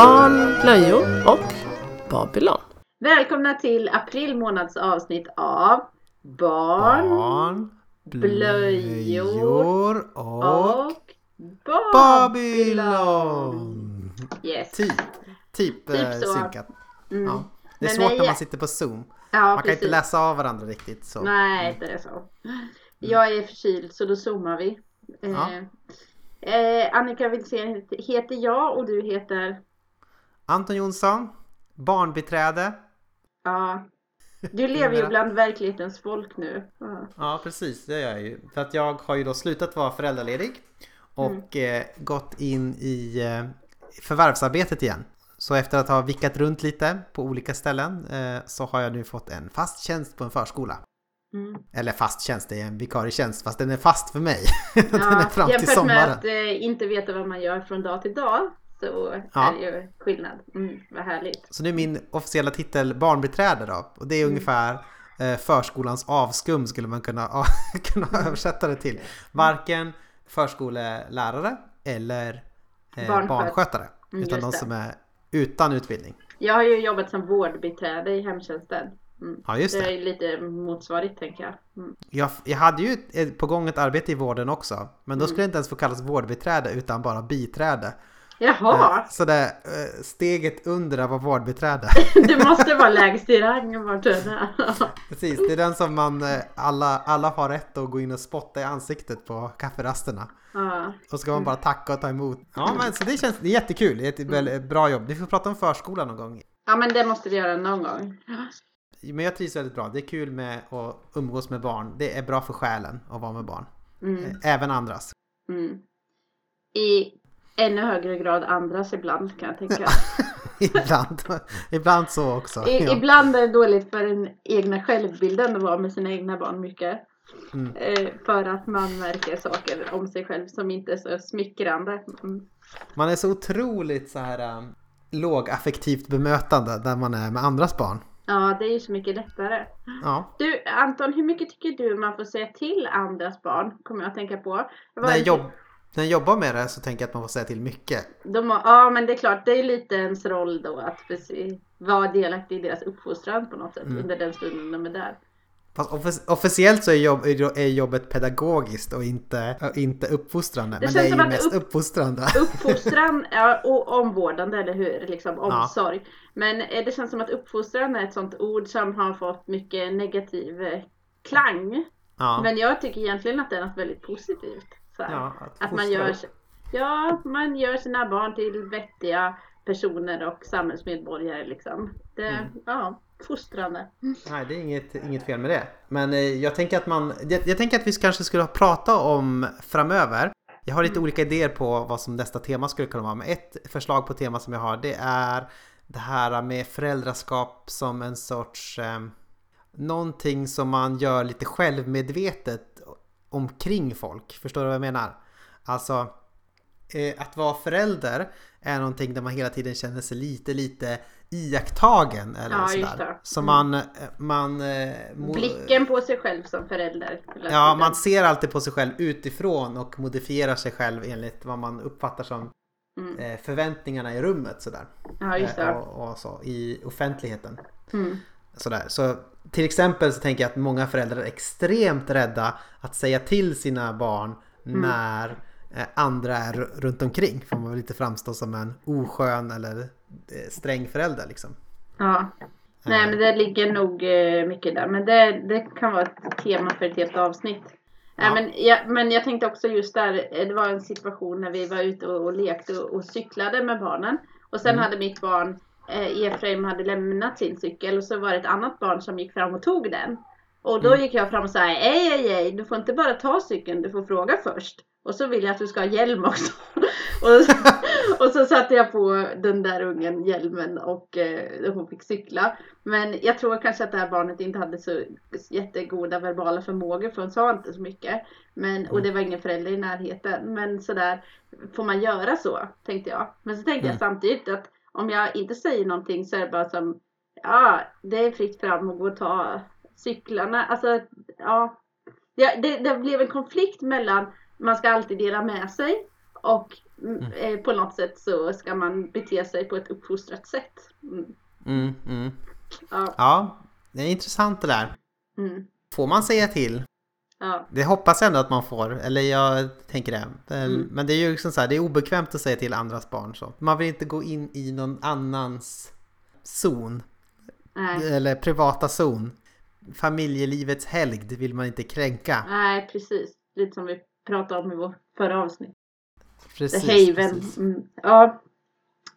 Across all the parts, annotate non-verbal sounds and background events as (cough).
Barn, blöjor och Babylon. Välkomna till april månads avsnitt av Barn, Barn, blöjor och, och Babylon. Babylon. Yes. Typ, typ, Typ eh, så. synkat. Mm. Ja. Det är Men svårt när man sitter på zoom. Ja, Man kan precis. inte läsa av varandra riktigt. Så. Nej, det är så. Jag är förkyld så då zoomar vi. Ja. Eh, eh, Annika Wilsén heter jag och du heter? Anton Jonsson, barnbiträde. Ja. Du lever ju bland verklighetens folk nu. Ja. Ja, precis. Det gör jag ju. För att jag har ju då slutat vara föräldraledig och Mm. eh, gått in i eh, förvärvsarbetet igen. Så efter att ha vickat runt lite på olika ställen eh, så har jag nu fått en fast tjänst på en förskola. Mm. Eller fast tjänst, det är en vikarietjänst fast den är fast för mig. (laughs) den är fram till jämfört med sommaren. att eh, inte veta vad man gör från dag till dag så Ja. är det ju skillnad. Mm, vad härligt. Så nu är min officiella titel barnbiträde då. Och det är Mm. ungefär eh, förskolans avskum skulle man kunna, (laughs) kunna översätta det till. Varken förskolelärare eller eh, Barnsköt- barnskötare. Mm, utan just det. som är utan utbildning. Jag har ju jobbat som vårdbiträde i hemtjänsten. Mm. Ja just Det det. är lite motsvarigt tänker jag. Mm. Jag, jag hade ju ett- på gång ett arbete i vården också. Men då Mm. skulle det inte ens få kallas vårdbiträde utan bara biträde. Jaha, Eh, Så det eh, steget under att vara vårdbiträde. (laughs) det måste vara lägst i rang. Precis, det är den som man eh, alla, alla har rätt att gå in och spotta i ansiktet på kafferasterna. ja. Och ska man bara tacka och ta emot. Ja men så det känns det är jättekul, det är ett väldigt bra jobb. Vi får prata om förskolan någon gång. ja men det måste vi göra någon gång. Men jag trivs väldigt bra, det är kul med att umgås med barn. Det är bra för själen att vara med barn. Mm. Även andras. Mm. I ännu högre grad andras ibland kan jag tänka. (laughs) ibland, ibland så också. I, Ja. Ibland är det dåligt för den egna självbilden att vara med sina egna barn mycket. Mm. Eh, för att man märker saker om sig själv som inte är så smickrande. Mm. Man är så otroligt så här um, lågaffektivt bemötande när man är med andras barn. Ja, det är ju så mycket lättare. Ja. Du Anton, hur mycket tycker du man får säga till andras barn? Kommer jag att tänka på. När jobb, när jag jobbar med det så tänker jag att man får säga till mycket. De har, ja, men det är klart, det är lite ens roll då att precis vara delaktig i deras uppfostran på något sätt Mm. under den stunden de är där. Fast offic- officiellt så är, jobb, är jobbet pedagogiskt och inte, och inte uppfostrande. men det är ju mest upp- uppfostrande. (laughs) Uppfostran ja, och omvårdande, eller hur? Liksom omsorg. Men eh, det känns som att uppfostran är ett sånt ord som har fått mycket negativ eh, klang. Ja, Men jag tycker egentligen att det är något väldigt positivt. Här. ja, Att man fostra gör, ja, man gör sina barn till vettiga personer och samhällsmedborgare liksom. Det, Mm. ja, fostrande. Nej, det är inget, inget fel med det. Men eh, jag tänker att man, jag, jag tänker att vi kanske skulle prata om framöver. Jag har lite Mm. olika idéer på vad som nästa tema skulle kunna vara. Men ett förslag på tema som jag har det är det här med föräldraskap som en sorts eh, någonting som man gör lite självmedvetet omkring folk. Förstår du vad jag menar? Alltså eh, att vara förälder är någonting där man hela tiden känner sig lite, lite iakttagen eller Ja, sådär. Så Mm. man, eh, man... eh, Blicken på sig själv som förälder. Ja, man ser alltid på sig själv utifrån och modifierar sig själv enligt vad man uppfattar som Mm. förväntningarna i rummet sådär. Ja, just det. Och, och så i offentligheten. Mm. Sådär. Så till exempel så tänker jag att många föräldrar är extremt rädda att säga till sina barn Mm. när eh, andra är runt omkring. För man vill inte framstå som en oskön eller eh, sträng förälder liksom. Ja. Nej, men det ligger nog eh, mycket där. Men det, det kan vara ett tema för ett helt avsnitt. Ja. men, jag, men jag tänkte också just där, eh, det var en situation när vi var ute och, och lekte och, och cyklade med barnen. Och sen Mm. hade mitt barn, eh, Efraim, hade lämnat sin cykel och så var det ett annat barn som gick fram och tog den. Och då Mm. gick jag fram och sa, ej, ej, ej, du får inte bara ta cykeln, du får fråga först. Och så vill jag att du ska ha hjälm också. (laughs) och, och så satte jag på den där ungen hjälmen och eh, hon fick cykla. Men jag tror kanske att det här barnet inte hade så jättegoda verbala förmågor för hon sa inte så mycket. Men, och det var ingen förälder i närheten. Men sådär, får man göra så? Tänkte jag. Men så tänkte jag Mm. samtidigt att om jag inte säger någonting så är det bara som, ja, det är fritt fram och gå och ta cyklarna. Alltså, ja. det, det blev en konflikt mellan man ska alltid dela med sig Och mm. eh, på något sätt så ska man bete sig på ett uppfostrat sätt. Mm. Mm, mm. Ja. Ja, det är intressant det där. Mm. Får man säga till? Ja. Det hoppas jag ändå att man får, eller jag tänker det. Mm. Men det är ju liksom så här, det är obekvämt att säga till andras barn så. Man vill inte gå in i någon annans zon, Nej. eller privata zon. Familjelivets helgd vill man inte kränka. Nej, precis. Lite som vi pratade om i vårt förra avsnitt. Precis, The Haven. Mm. Ja.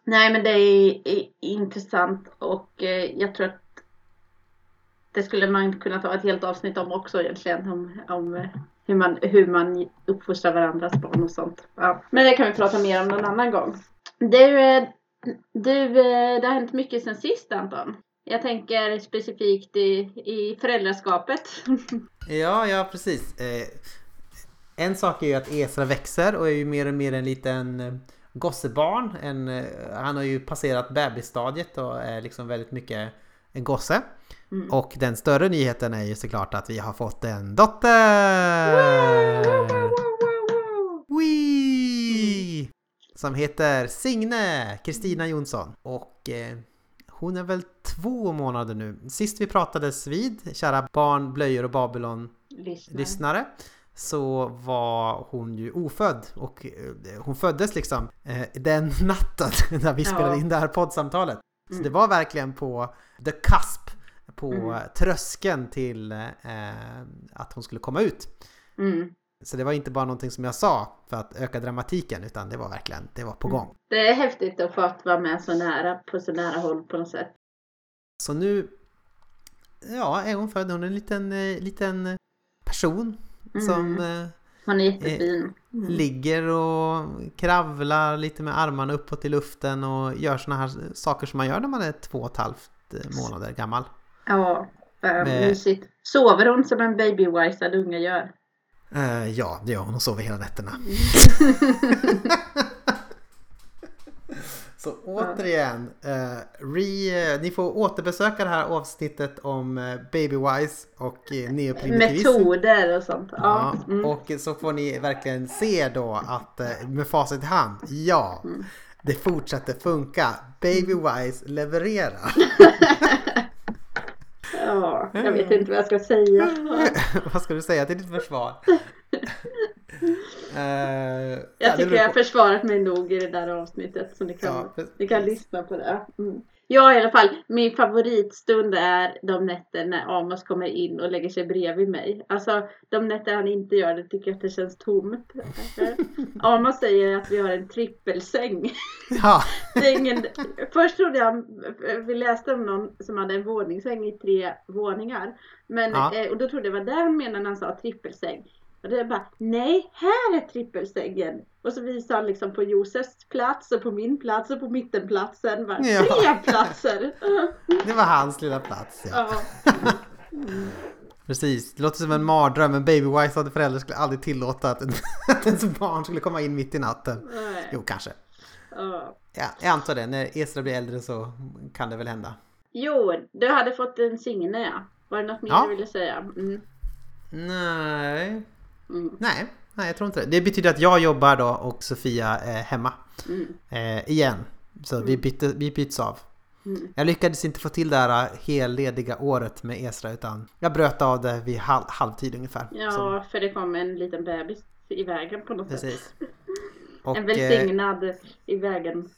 Nej men det är, är intressant och eh, jag tror att det skulle man kunna ta ett helt avsnitt om också egentligen. Om, om eh, hur, man, hur man uppfostrar varandras barn och sånt. Ja. Men det kan vi prata mer om någon annan gång. Du, eh, du eh, det har hänt mycket sen sist Anton. Jag tänker specifikt i, i föräldraskapet. (laughs) Ja, ja precis. En sak är ju att Esra växer och är ju mer och mer en liten gossebarn. En, han har ju passerat bebisstadiet och är liksom väldigt mycket en gosse. Mm. Och den större nyheten är ju såklart att vi har fått en dotter! Wee! Som heter Signe Kristina Jonsson. Och eh, hon är väl två månader nu. Sist vi pratades vid, kära barn, blöjor och Babylon Lyssnar. lyssnare så var hon ju ofödd och eh, hon föddes liksom eh, den natten (laughs) när vi spelade in det här poddsamtalet. Så Mm. det var verkligen på the cusp, på Mm. tröskeln till eh, att hon skulle komma ut. Mm. Så det var inte bara någonting som jag sa för att öka dramatiken utan det var verkligen, det var på Mm. gång. Det är häftigt att få att vara med så nära, på så nära håll på något sätt. Så nu, ja, är hon född, hon är en liten, eh, liten person Mm. som eh, Hon är jättefin. Mm. ligger och kravlar lite med armarna uppåt i luften och gör såna här saker som man gör när man är två och ett halvt eh, månader gammal. Ja, äh, Med- mysigt. Sover hon som en babywisad unge gör? Eh, ja, det gör hon. Hon sover hela nätterna. (laughs) Så återigen, eh, re, eh, ni får återbesöka det här avsnittet om eh, Babywise och eh, neoprimitivism. Metoder och sånt. Ja. Mm. och så får ni verkligen se då att eh, med facit i hand, ja, Mm. det fortsätter funka. Babywise levererar. (laughs) ja, jag vet inte vad jag ska säga. (laughs) Vad ska du säga till ditt försvar? (laughs) Det Jag tycker jag har försvarat mig nog i det där avsnittet så ni kan, Ja, ni kan lyssna på det. Mm. Ja i alla fall, min favoritstund är de nätter när Amos kommer in och lägger sig bredvid mig. Alltså de nätter han inte gör det tycker jag att det känns tomt. (laughs) Amos säger att vi har en trippelsäng. Ja, (laughs) ingen... Först trodde jag, vi läste om någon som hade en våningssäng i tre våningar. Men, Ja. eh, och då trodde jag det var det han menade när han sa trippelsäng. Och det är bara, nej, här är trippelsängen. Och så visade han liksom på Josefs plats och på min plats och på mittenplatsen. Bara, Ja. Tre platser! det var hans lilla plats. Ja. ja. (laughs) Precis, det låter som en mardröm. Men Babywise hade föräldrar skulle aldrig tillåta att, (laughs) att ens barn skulle komma in mitt i natten. Nej. Jo, kanske. Ja. Ja, jag antar det. När Esra blir äldre så kan det väl hända. Jo, du hade fått en signe ja. Var det något mer Ja. du ville säga? Mm. Nej, Mm. nej, nej, jag tror inte det. Det betyder att jag jobbar då och Sofia är hemma Mm. eh, igen. Så vi, bytte, vi byts av. Mm. Jag lyckades inte få till det här hellediga året med Esra utan jag bröt av det vid halv, halvtid ungefär. Ja, Så, för det kom en liten bebis i vägen på något sätt. precis. (laughs) Och, En eh, välsignad i vägen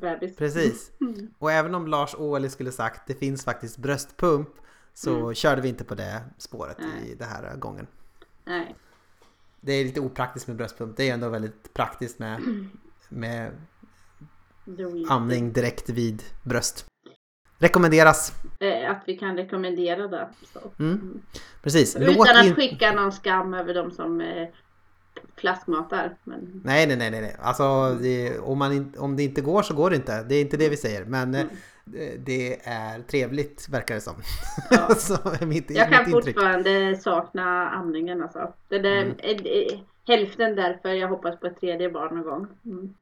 bebis. Precis. (laughs) Mm. Och även om Lars Ohly skulle sagt det finns faktiskt bröstpump så Mm. körde vi inte på det spåret i Nej. den här gången. Nej. Det är lite opraktiskt med bröstpump. Det är ändå väldigt praktiskt med, med amning direkt vid bröst. Rekommenderas. Eh, Att vi kan rekommendera det. Mm. Precis. Utan Låt att in... skicka någon skam över de som eh, flaskmatar. Men, Nej, nej, nej, nej. Alltså det, om, man in, om det inte går så går det inte. Det är inte det vi säger. Men eh, det är trevligt verkar det som. Mm. Ja. (laughs) så är mitt, jag mitt kan intryck. fortfarande sakna amningen alltså. Det där, Mm. eh, eh, hälften därför jag hoppas på ett tredje barn någon gång. Mm.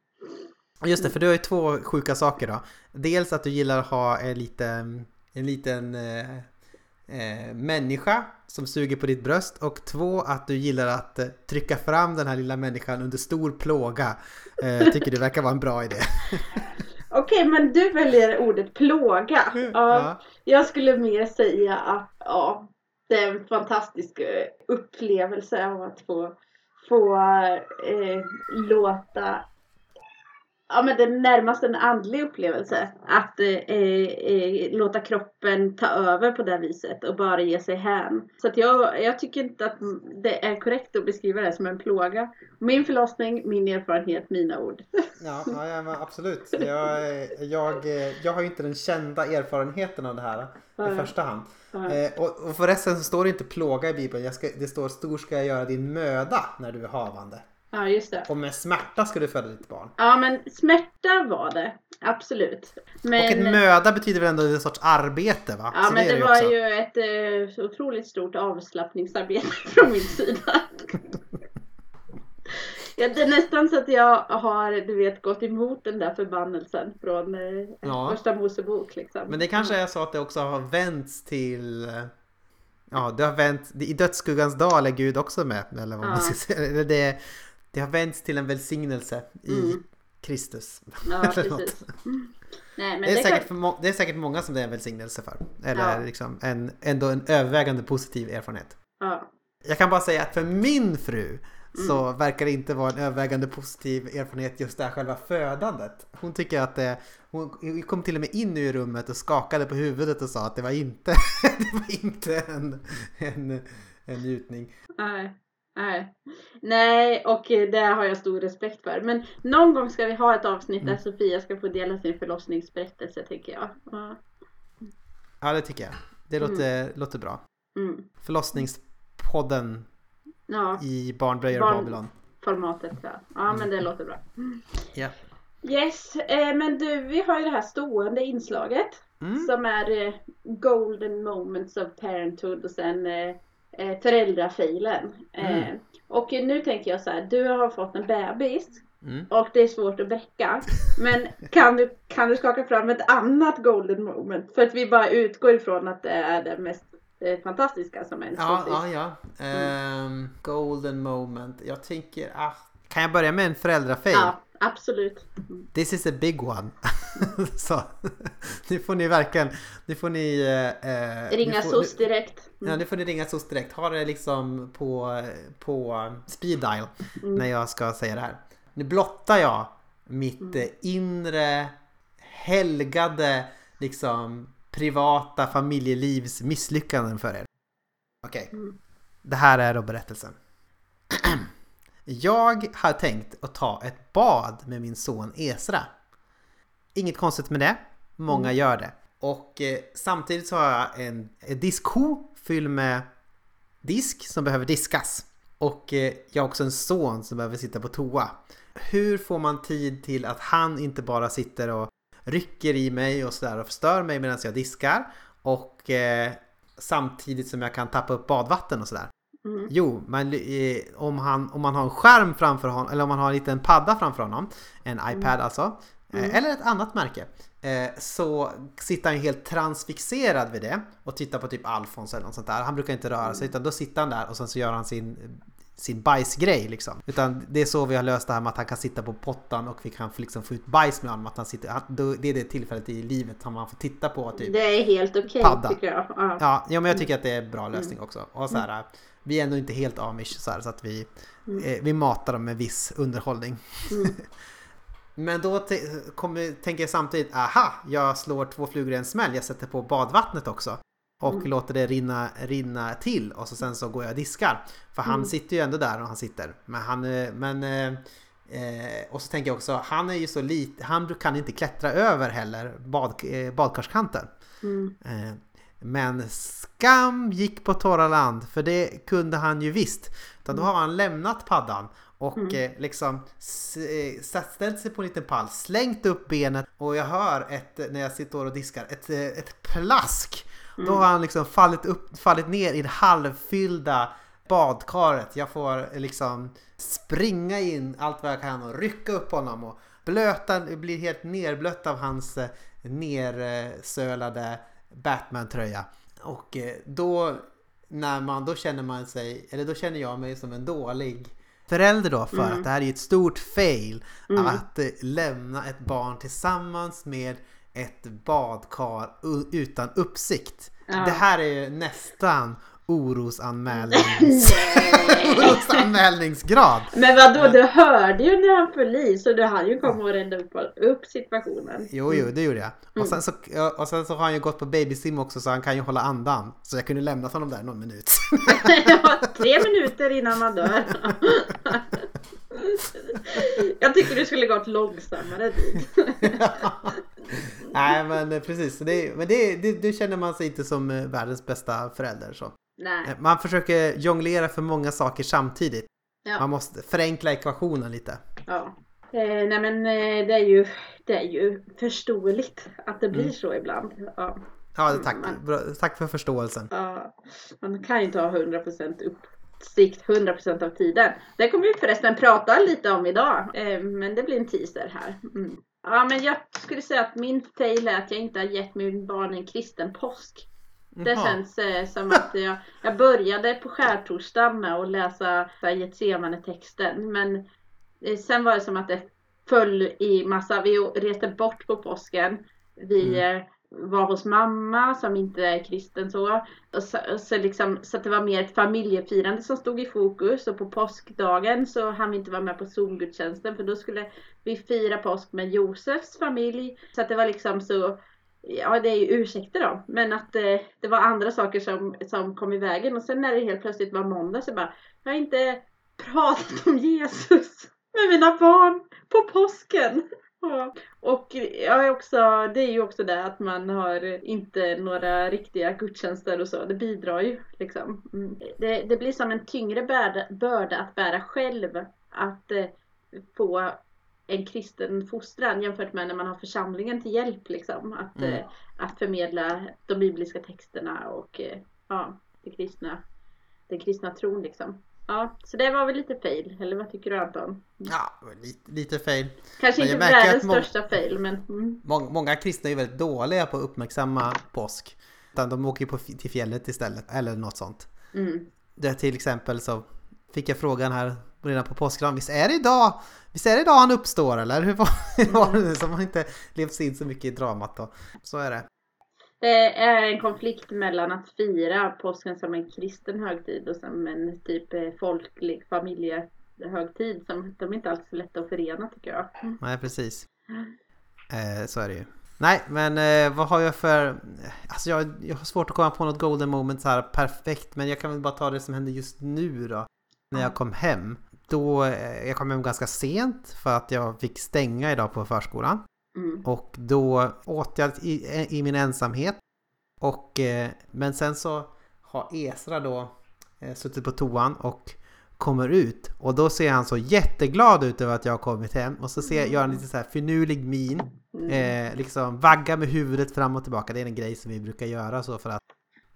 Just det, för du har ju två sjuka saker då. Dels att du gillar att ha en liten, en liten eh, människa som suger på ditt bröst och två att du gillar att eh, trycka fram den här lilla människan under stor plåga. Eh, tycker det verkar vara en bra idé. (laughs) Okej, men du väljer ordet plåga. Ja, Ja. Jag skulle mer säga att ja, det är en fantastisk eh, upplevelse av att få, få eh, låta Ja men det är närmast en andlig upplevelse. Att eh, eh, låta kroppen ta över på det viset och bara ge sig hän. Så jag, jag tycker inte att det är korrekt att beskriva det som en plåga. Min förlossning, min erfarenhet, mina ord. Ja, ja, absolut. Jag, jag, jag har ju inte den kända erfarenheten av det här i första hand. Eh, och, och förresten så står det inte plåga i Bibeln. Ska, det står stor ska jag göra din möda när du är havande. Ja just det. Och med smärta ska du föda ditt barn. Ja men smärta var det. Absolut. Men, Och ett möda betyder väl ändå en sorts arbete va? ja, Så men det, ju var också. ju ett eh, otroligt stort avslappningsarbete (laughs) från min sida. Ja, det är nästan så att jag har du vet, gått emot den där förbannelsen från eh, Ja. första Mosebok. Liksom. Men det kanske är så att det också har vänts till eh, Ja, det har vänt I dödsskuggans dal är Gud också med. Eller vad man Ja. ska säga. Eller Det, det har vänts till en välsignelse i Mm. Kristus. Ja, (laughs) precis. Mm. Nej, men Det är, det säkert kan... må- det är säkert många som det är en välsignelse för. Eller Ja. liksom en, ändå en övervägande positiv erfarenhet. ja. Jag kan bara säga att för min fru så Mm. verkar det inte vara en övervägande positiv erfarenhet just det här själva födandet. Hon tycker att det, hon kom till och med in i rummet och skakade på huvudet och sa att det var inte, (laughs) det var inte en, en, en njutning. Nej. Nej. Nej, och eh, det har jag stor respekt för. Men någon gång ska vi ha ett avsnitt Mm. där Sofia ska få dela sin förlossningsberättelse tycker jag. Ja. Ja det tycker jag. Det låter, låter bra. Mm. Förlossningspodden Ja, i Barnblöjor Barn- och Babylon. formatet ja. Ja, men det låter bra. Ja. Yes, eh, men du, vi har ju det här stående inslaget Mm. som är eh, Golden Moments of Parenthood och sen eh, eh, föräldrafilen. Eh, Mm. och nu tänker jag så här, du har fått en bebis Mm. och det är svårt att bräcka. Men kan du, kan du skaka fram ett annat Golden Moment? För att vi bara utgår ifrån att det är det mest eh, fantastiska som ens Ja, ja, ja. Ehm, golden moment. Jag tänker att... Kan jag börja med en föräldrafail? ja, absolut. This is a big one. (laughs) så, nu får ni verkligen... Nu får ni... eh, eh, Ringa får, SOS direkt. Ja, nu får ni ringa SOS direkt. Ha det liksom på, på speed dial när jag ska säga det här. Nu blottar jag mitt eh, inre helgade liksom privata familjelivs misslyckanden för er. Okej, det här är då berättelsen. (clears throat) Jag har tänkt att ta ett bad med min son Esra. Inget konstigt med det. Många gör det. Och eh, samtidigt så har jag en, en diskho fylld med disk som behöver diskas. Och eh, jag har också en son som behöver sitta på toa. Hur får man tid till att han inte bara sitter och rycker i mig och sådär och förstör mig medan jag diskar och eh, samtidigt som jag kan tappa upp badvatten och sådär. Mm. Jo, men eh, om, han, om man har en skärm framför honom eller om man har en liten padda framför honom, en iPad alltså, eh, eller ett annat märke, eh, så sitter han helt transfixerad vid det och tittar på typ Alfons eller något sånt där. Han brukar inte röra sig utan då sitter han där och sen så gör han sin sin bajsgrej liksom. Utan det är så vi har löst det här med att han kan sitta på pottan och vi kan få liksom få ut bajs med honom. Att han sitter, det är det tillfället i livet som man får titta på typ. Det är helt okej Padda. tycker jag. Ja. Ja, ja, men jag tycker att det är en bra lösning också. Och så här, vi är ändå inte helt amish så, här, så att vi, eh, vi matar dem med viss underhållning. (laughs) men då kommer, tänker jag samtidigt, aha, jag slår två flugor i en smäll. Jag sätter på badvattnet också. Och låter det rinna, rinna till och så sen så går jag och diskar. För han sitter ju ändå där och han sitter. Men han, eh, men eh, Eh, och så tänker jag också, han är ju så liten, han kan inte klättra över heller bad, eh, badkarskanten. Mm. Eh, men skam gick på torra land, för det kunde han ju visst. Utan då har han lämnat paddan och eh, liksom eh, ställt sig på en liten pall, slängt upp benet och jag hör ett, när jag sitter och diskar, ett, ett plask. Då har han liksom fallit, upp, fallit ner i det halvfyllda badkaret. Jag får liksom springa in allt vad jag kan och rycka upp honom. Och blöta, blir helt nerblött av hans eh, nersölade Batman-tröja. Och eh, då, när man, då känner man sig, eller då känner jag mig som en dålig förälder då för att det här är ett stort fail. Att eh, lämna ett barn tillsammans med ett badkar utan uppsikt. Ja. Det här är ju nästan orosanmälnings... (laughs) orosanmälningsgrad. Men vadå, du hörde ju när han föll i så du hann ju komma och rända upp, upp situationen. Jo, jo, det gjorde jag. Och sen, så, och sen så har han ju gått på babysim också så han kan ju hålla andan. Så jag kunde lämna honom där någon minut. (laughs) Ja, Tre minuter innan man dör. (laughs) (laughs) Jag tycker du skulle gått långsammare dit. (laughs) Nej men eh, precis, det, men det, det, det känner man sig inte som eh, världens bästa förälder. Så. Nej. Eh, Man försöker jonglera för många saker samtidigt. Ja. Man måste förenkla ekvationen lite. Ja. Eh, nej men eh, det är, ju, det är ju förståeligt att det blir Mm. så ibland. Ja. Ja, tack. Mm. Bra, tack för förståelsen. Ja, man kan ju inte ha 100% uppsikt 100% av tiden. Det kommer vi förresten prata lite om idag. Eh, men det blir en teaser här. Mm. Ja men jag skulle säga att min fail är att jag inte har gett min barn en kristen påsk. Det Jaha. känns eh, som att jag, jag började på skärtorsdagen med att läsa Getsemane-texten. Men eh, sen var det som att det föll i massa, vi reste bort på påsken. Vi eh, var hos mamma som inte är kristen så. Och så, och så, liksom, så att det var mer ett familjefirande som stod i fokus. Och på påskdagen så hann vi inte vara med på Zoom-gudstjänsten för då skulle vi fira påsk med Josefs familj. Så att det var liksom så Ja det är ju ursäkter då. Men att eh, det var andra saker som, som kom i vägen. Och sen när det helt plötsligt var måndag så bara Jag har inte pratat om Jesus med mina barn på påsken. Ja. Och jag är också, det är ju också det att man har inte några riktiga gudstjänster och så. Det bidrar ju liksom. Mm. Det, det blir som en tyngre börda, börda att bära själv. Att eh, få en kristen fostran jämfört med när man har församlingen till hjälp liksom. Att, Mm. eh, att förmedla de bibliska texterna och eh, ja, det kristna, den kristna tron liksom. Ja, så det var väl lite fail, eller vad tycker du Anton? Ja, lite, lite fail. Kanske inte världens största fail men mm. Mång, många kristna är väldigt dåliga på att uppmärksamma påsk. Utan de åker ju på, till fjället istället, eller något sånt. Mm. Det till exempel så fick jag frågan här redan på påskdagen. Visst är det idag? Visst är det idag han uppstår eller? Hur var, (laughs) hur var det? Som har inte levt in så mycket i dramat då. Så är det. Det är en konflikt mellan att fira påsken som en kristen högtid och som en typ eh, folklig familjehögtid som de är inte alltid så lätta att förena tycker jag. Nej, precis. Eh, så är det ju. Nej, men eh, vad har jag för... Alltså jag, jag har svårt att komma på något golden moment så här perfekt. Men jag kan väl bara ta det som hände just nu då. När jag kom hem. Då, eh, jag kom hem ganska sent för att jag fick stänga idag på förskolan. Mm. Och då åt jag i, i min ensamhet. Och, eh, men sen så har Esra då eh, suttit på toan och kommer ut. Och då ser han så jätteglad ut över att jag har kommit hem. Och så ser, gör han lite så här finurlig min. Eh, liksom vagga med huvudet fram och tillbaka. Det är en grej som vi brukar göra så för att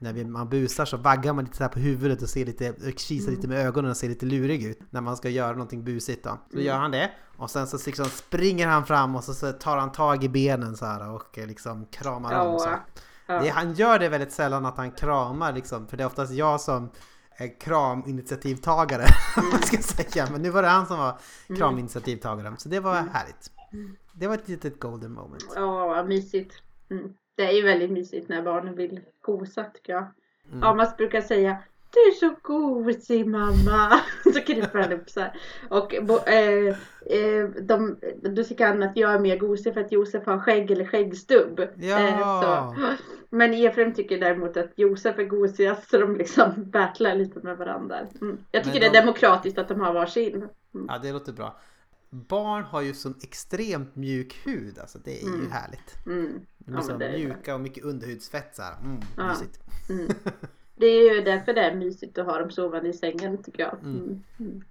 när vi, man busar så vaggar man lite så här på huvudet och ser lite, kisar lite med ögonen och ser lite lurig ut när man ska göra någonting busigt då. Så gör han det och sen så liksom springer han fram och så, tar han tag i benen så här och eh, liksom kramar om så. Det, han gör det väldigt sällan att han kramar liksom, för det är oftast jag som kraminitiativtagare, (laughs) man ska säga. Men nu var det han som var kraminitiativtagare, så det var härligt. Det var ett litet golden moment. Ja, vad mysigt. Mm. Det är ju väldigt mysigt när barnen vill gosa tycker jag. Mm. Ja, man brukar säga Du är så gosig mamma. (laughs) Så kryper han upp så här. Och eh, eh, de, då tycker han att jag är mer gosig för att Josef har skägg eller skäggstubb. Ja. Eh. Men Efraim tycker däremot att Josef är gosigast så de liksom battlar lite med varandra. Mm. Jag tycker Men det är de- demokratiskt att de har varsin. Mm. Ja, det låter bra. Barn har ju sån extremt mjuk hud, alltså det är ju härligt. Mm. De är Ja, så det är mjuka och mycket underhudsfett så här. Mm, Ja. mysigt. Mm. (laughs) Det är ju därför det är mysigt att ha dem sovande i sängen tycker jag. Mm. Mm.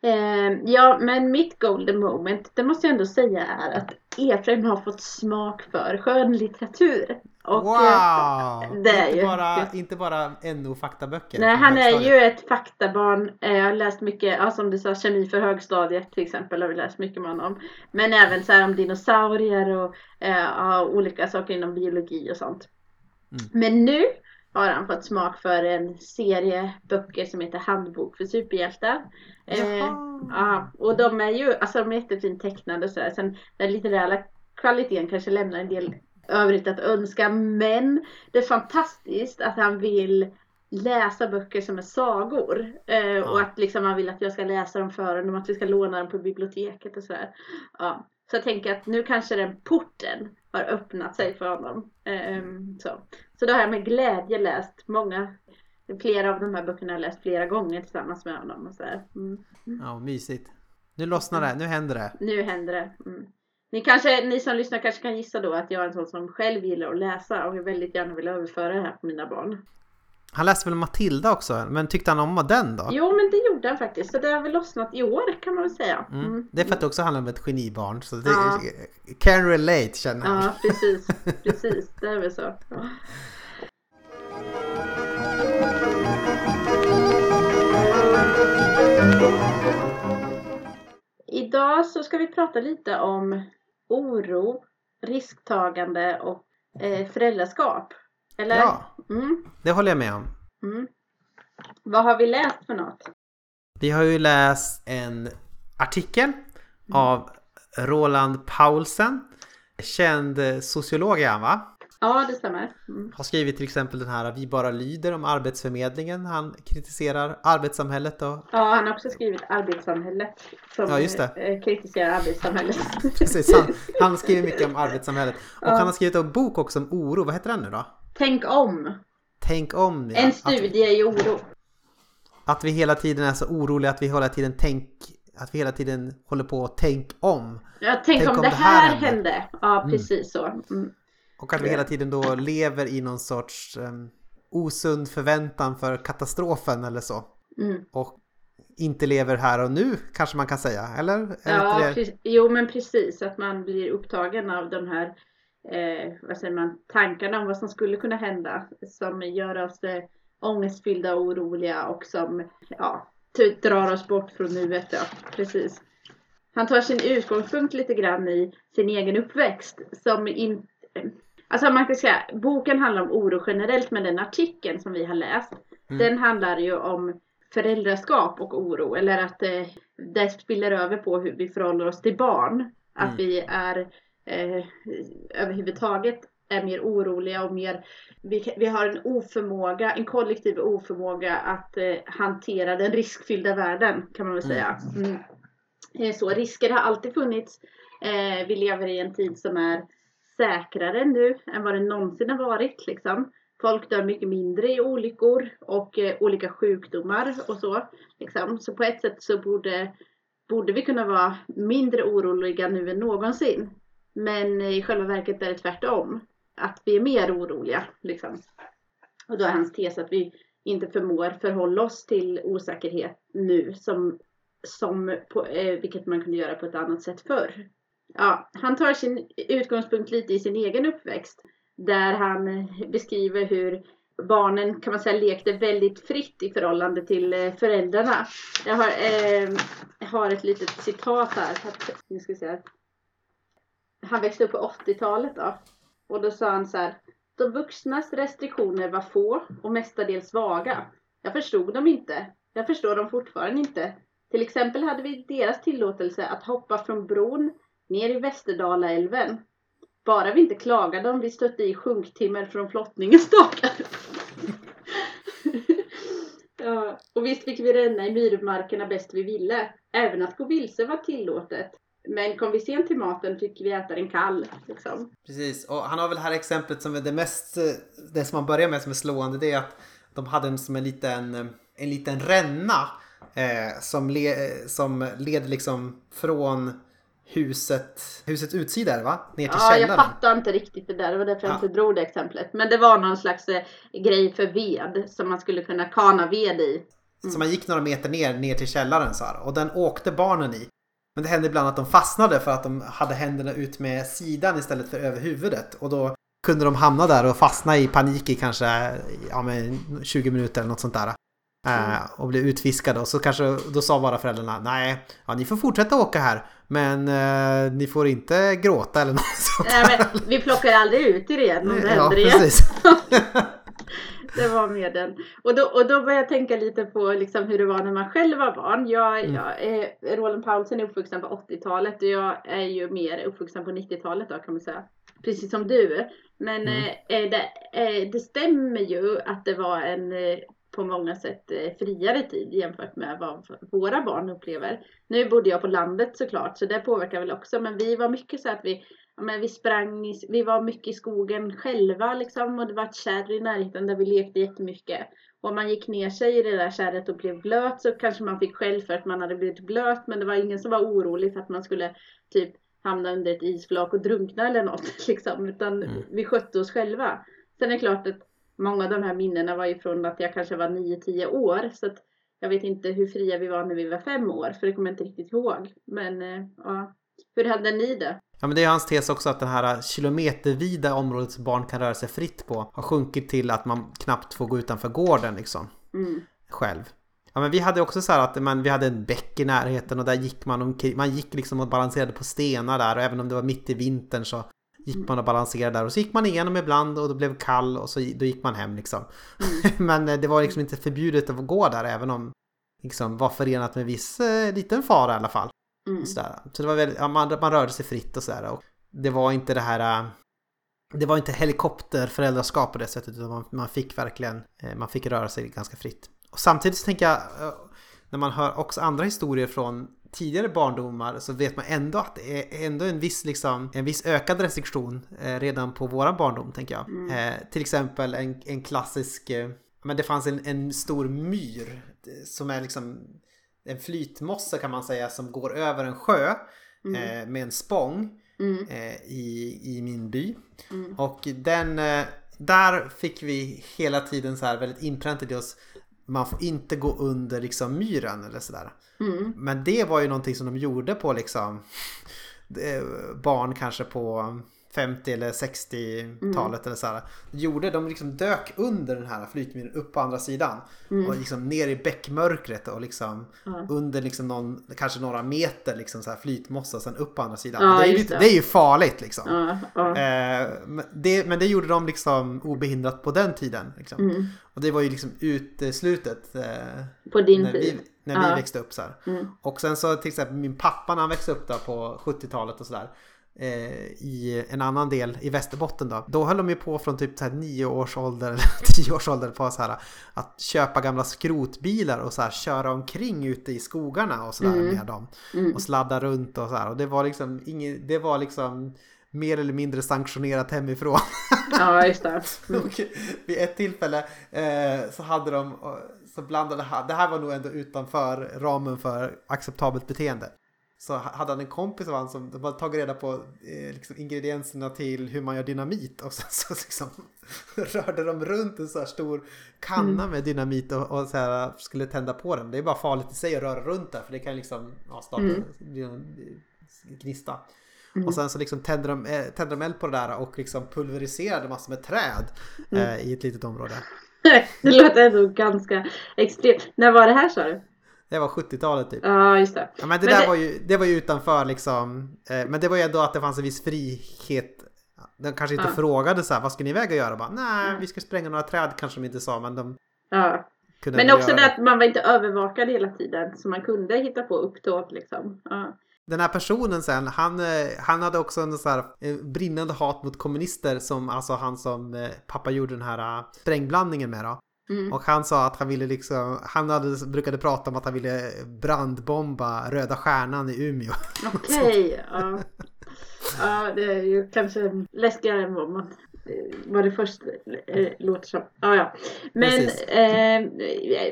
Eh, ja men mitt golden moment det måste jag ändå säga är att Efraim har fått smak för skönlitteratur. Och, eh, wow! det är inte, ju- bara, inte bara NO-faktaböcker. Nej han är ju ett faktabarn. Eh, Jag har läst mycket, ja, som du sa, kemi för högstadiet till exempel har vi läst mycket med honom. Men även så här om dinosaurier och eh, ja, olika saker inom biologi och sånt. Men nu har han fått smak för en serie böcker som heter Handbok för superhjältar. Eh, ja, och de är ju alltså de är jättefint tecknade så här. Sen den litterära kvaliteten kanske lämnar en del övrigt att önska. Men det är fantastiskt att han vill läsa böcker som är sagor. Eh, Och att liksom han vill att jag ska läsa dem för honom, att vi ska låna dem på biblioteket och sådär. Ja. Så jag tänker att nu kanske den porten har öppnat sig för honom. Ehm, så. så då har jag med glädje läst många, flera av de här böckerna har jag läst flera gånger tillsammans med honom. Och så här. Mm. Ja, mysigt. Nu lossnar det, nu händer det. Nu händer det. Mm. Ni, kanske, ni som lyssnar kanske kan gissa då att jag är en sån som själv gillar att läsa och jag väldigt gärna vill överföra det här på mina barn. Han läste väl Matilda också, men tyckte han om den då? Jo men det gjorde han faktiskt, så det har väl lossnat i år kan man väl säga. Mm. Mm. Det är för att det också handlar om ett genibarn. Så det Ja. can relate känner jag. Ja precis, (laughs) precis, det är väl så. Ja. Idag så ska vi prata lite om oro, risktagande och eh, föräldraskap. Eller? Ja, Mm, det håller jag med om. mm. Vad har vi läst för något? Vi har ju läst en artikel av Roland Paulsen. Känd sociolog är han va? Ja, det stämmer. Mm. Har skrivit till exempel den här Vi bara lyder om Arbetsförmedlingen. Han kritiserar arbetssamhället och Ja, han har också skrivit Arbetssamhället. Som Ja, just det. eh, kritiserar arbetssamhället. (laughs) precis, han, han skriver mycket om arbetssamhället. Och Ja. han har skrivit en bok också om oro. Vad heter den nu då? Tänk om! Tänk om. ja. En Att, studie i oro. att vi hela tiden är så oroliga att vi hela tiden tänk att vi hela tiden håller på att tänk om. Ja, tänk, om, det här hände. Ja, precis så. Mm. Och att vi hela tiden då lever i någon sorts um, osund förväntan för katastrofen eller så. Mm. Och inte lever här och nu kanske man kan säga, eller? Ja, inte det- jo men precis att man blir upptagen av de här eh, vad säger man, tankarna om vad som skulle kunna hända som gör oss eh, ångestfyllda och oroliga och som ja, typ drar oss bort från nuet. Ja, precis. Han tar sin utgångspunkt lite grann i sin egen uppväxt som in, Alltså man kan säga, boken handlar om oro generellt men den artikeln som vi har läst den handlar ju om föräldraskap och oro eller att eh, det spiller över på hur vi förhåller oss till barn. Att Mm. vi är eh, överhuvudtaget är mer oroliga och mer vi, vi har en oförmåga, en kollektiv oförmåga att eh, hantera den riskfyllda världen kan man väl säga. Mm. Eh, Så risker har alltid funnits. Eh, vi lever i en tid som är säkrare nu än vad det någonsin har varit. Liksom. Folk dör mycket mindre i olyckor och eh, olika sjukdomar och så. Liksom. Så på ett sätt så borde, borde vi kunna vara mindre oroliga nu än någonsin. Men eh, i själva verket är det tvärtom. Att vi är mer oroliga. Liksom. Och då är hans tes att vi inte förmår förhålla oss till osäkerhet nu som, som på, eh, vilket man kunde göra på ett annat sätt förr. Ja, han tar sin utgångspunkt lite i sin egen uppväxt där han beskriver hur barnen kan man säga lekte väldigt fritt i förhållande till eh, föräldrarna. Jag har, eh, jag har ett litet citat här. Att, nu ska se. Han växte upp på 80-talet då. Och då sa han så här. De vuxnas restriktioner var få och mestadels vaga. Jag förstod dem inte. Jag förstår dem fortfarande inte. Till exempel hade vi deras tillåtelse att hoppa från bron ner i Västerdalaälven. Bara vi inte klagade om vi stötte i sjunktimmer från flottningens stakar. (laughs) ja, och visst fick vi ränna i myrmarkerna bäst vi ville. Även att gå vilse var tillåtet. Men kom vi sent till maten fick vi äta den kall. Liksom. Precis, och han har väl här exemplet som är det mest, det som man börjar med som är slående, det är att de hade en, som en liten, en liten ränna eh, som, le, som led liksom från huset, husets utsida är det, va? Ner till Ja, jag källaren. fattar inte riktigt det där. Det var därför jag Ja. inte drog det exemplet. Men det var någon slags eh, grej för ved som man skulle kunna kana ved i. Så man gick några meter ner, ner till källaren så här, och den åkte barnen i. Men det hände ibland att de fastnade för att de hade händerna ut med sidan istället för över huvudet. Och då kunde de hamna där och fastna i panik i kanske ja, men 20 minuter eller något sånt där. Eh, och blev utfiskade och så kanske då sa bara föräldrarna nej, ja, ni får fortsätta åka här men eh, ni får inte gråta eller (laughs) något sånt. Nej, men vi plockar aldrig ut er igen om det ja, händer igen. (laughs) Det var med den. Och då, och då började jag tänka lite på liksom hur det var när man själv var barn. Jag, Mm. jag är, Roland Paulsen är uppvuxen på 80-talet och jag är ju mer uppvuxen på 90-talet då kan man säga. Precis som du. Men Mm. eh, det, eh, det stämmer ju att det var en eh, på många sätt eh, friare tid jämfört med vad våra barn upplever. Nu bodde jag på landet såklart så det påverkar väl också men vi var mycket så att vi ja, men vi sprang, i, vi var mycket i skogen själva liksom och det var ett kärr i närheten där vi lekte jättemycket. Och om man gick ner sig i det där kärret och blev blöt så kanske man fick skäll för att man hade blivit blöt men det var ingen som var orolig för att man skulle typ hamna under ett isflak och drunkna eller något (laughs) liksom utan Mm. vi skötte oss själva. Sen är det klart att många av de här minnena var ju från att jag kanske var 9-10 år så att jag vet inte hur fria vi var när vi var fem år för det kommer jag inte riktigt ihåg. Men eh, ja, hur hade ni det? Ja men det är hans tes också att det här kilometervida området som barn kan röra sig fritt på har sjunkit till att man knappt får gå utanför gården liksom. Mm. Själv. Ja men vi hade också så här att man, vi hade en bäck i närheten och där gick man omkring. Man gick liksom och balanserade på stenar där och även om det var mitt i vintern så gick man och balanserade där och så gick man igenom ibland och då blev kall och så då gick man hem liksom. (laughs) men eh, det var liksom inte förbjudet att gå där även om liksom var förenat med viss eh, liten fara i alla fall. Mm. Sådär. Så det var väldigt, ja, man, man rörde sig fritt och sådär. Och det var inte det här... äh, Det var inte helikopterföräldraskap på det sättet utan man, man fick verkligen... eh, Man fick röra sig ganska fritt. Och samtidigt så tänker jag... eh, När man hör också andra historier från tidigare barndomar så vet man ändå att det är ändå en viss, liksom, en viss ökad restriktion eh, redan på våra barndom tänker jag. Eh, till exempel en, en klassisk... Eh, men det fanns en, en stor myr eh, som är liksom en flytmosse kan man säga som går över en sjö eh, med en spång Mm. eh, i, i min by. Mm. Och den, där fick vi hela tiden så här väldigt inpräntat i oss man får inte gå under liksom myren eller sådär. Mm. Men det var ju någonting som de gjorde på liksom eh, barn kanske på 50 eller 60-talet eller så här. Gjorde, de liksom dök under den här flytmyren upp på andra sidan. Och liksom ner i bäckmörkret och liksom Ja. under liksom någon, kanske några meter liksom så här flytmossa och sen upp på andra sidan. Ja, det, är lite- det. det är ju farligt liksom. Ja, ja. Eh, men, det, men det gjorde de liksom obehindrat på den tiden. Liksom. Mm. Och det var ju liksom uteslutet eh, På din när, vi, tid. när vi växte upp så. Mm. Och sen så till exempel min pappa när han växte upp där på 70-talet och sådär. Eh, I en annan del i Västerbotten då. Då höll de ju på från typ så här nio års ålder (laughs) eller tio års ålder på så här att köpa gamla skrotbilar och så här köra omkring ute i skogarna och sådär Mm. med dem. Mm. Och sladda runt och så här. Och det var liksom ingen, det var liksom mer eller mindre sanktionerat hemifrån. Ja, just det. (laughs) Mm. Vid ett tillfälle eh, så hade de, så blandade det här var nog ändå utanför ramen för acceptabelt beteende. Så ha- hade han en kompis av han som de hade tagit reda på eh, liksom ingredienserna till hur man gör dynamit och sen (laughs) så liksom rörde de runt en så här stor kanna med dynamit och, och så här skulle tända på den. Det är bara farligt i sig att röra runt där för det kan liksom ja, starta Mm. gnista. Och sen så liksom tände de, eh, tände de eld på det där och liksom pulveriserade massor med träd eh, i ett litet område. (laughs) Det låter ändå ganska extremt. När var det här sa du? Det var 70-talet typ. Ja, just det. Ja, men det Men där det- var ju, det var ju utanför liksom. Eh, men det var ju ändå att det fanns en viss frihet. De kanske inte Ja. frågade så här, vad ska ni iväg och göra? Bara, Nej, vi ska spränga några träd kanske de inte sa, men de Ja. kunde Men också göra det att man var inte övervakad hela tiden. Så man kunde hitta på upptåg liksom. Ja. Den här personen sen, han, eh, han hade också en så här eh, brinnande hat mot kommunister som alltså han som eh, pappa gjorde den här sprängblandningen med då. Mm. Och han sa att han ville liksom, han hade, brukade prata om att han ville brandbomba Röda Stjärnan i Umeå. (laughs) Okej. ja. ja, det är ju kanske läskigare än vad man vad det först eh, låter som. Ja, ja. Men eh,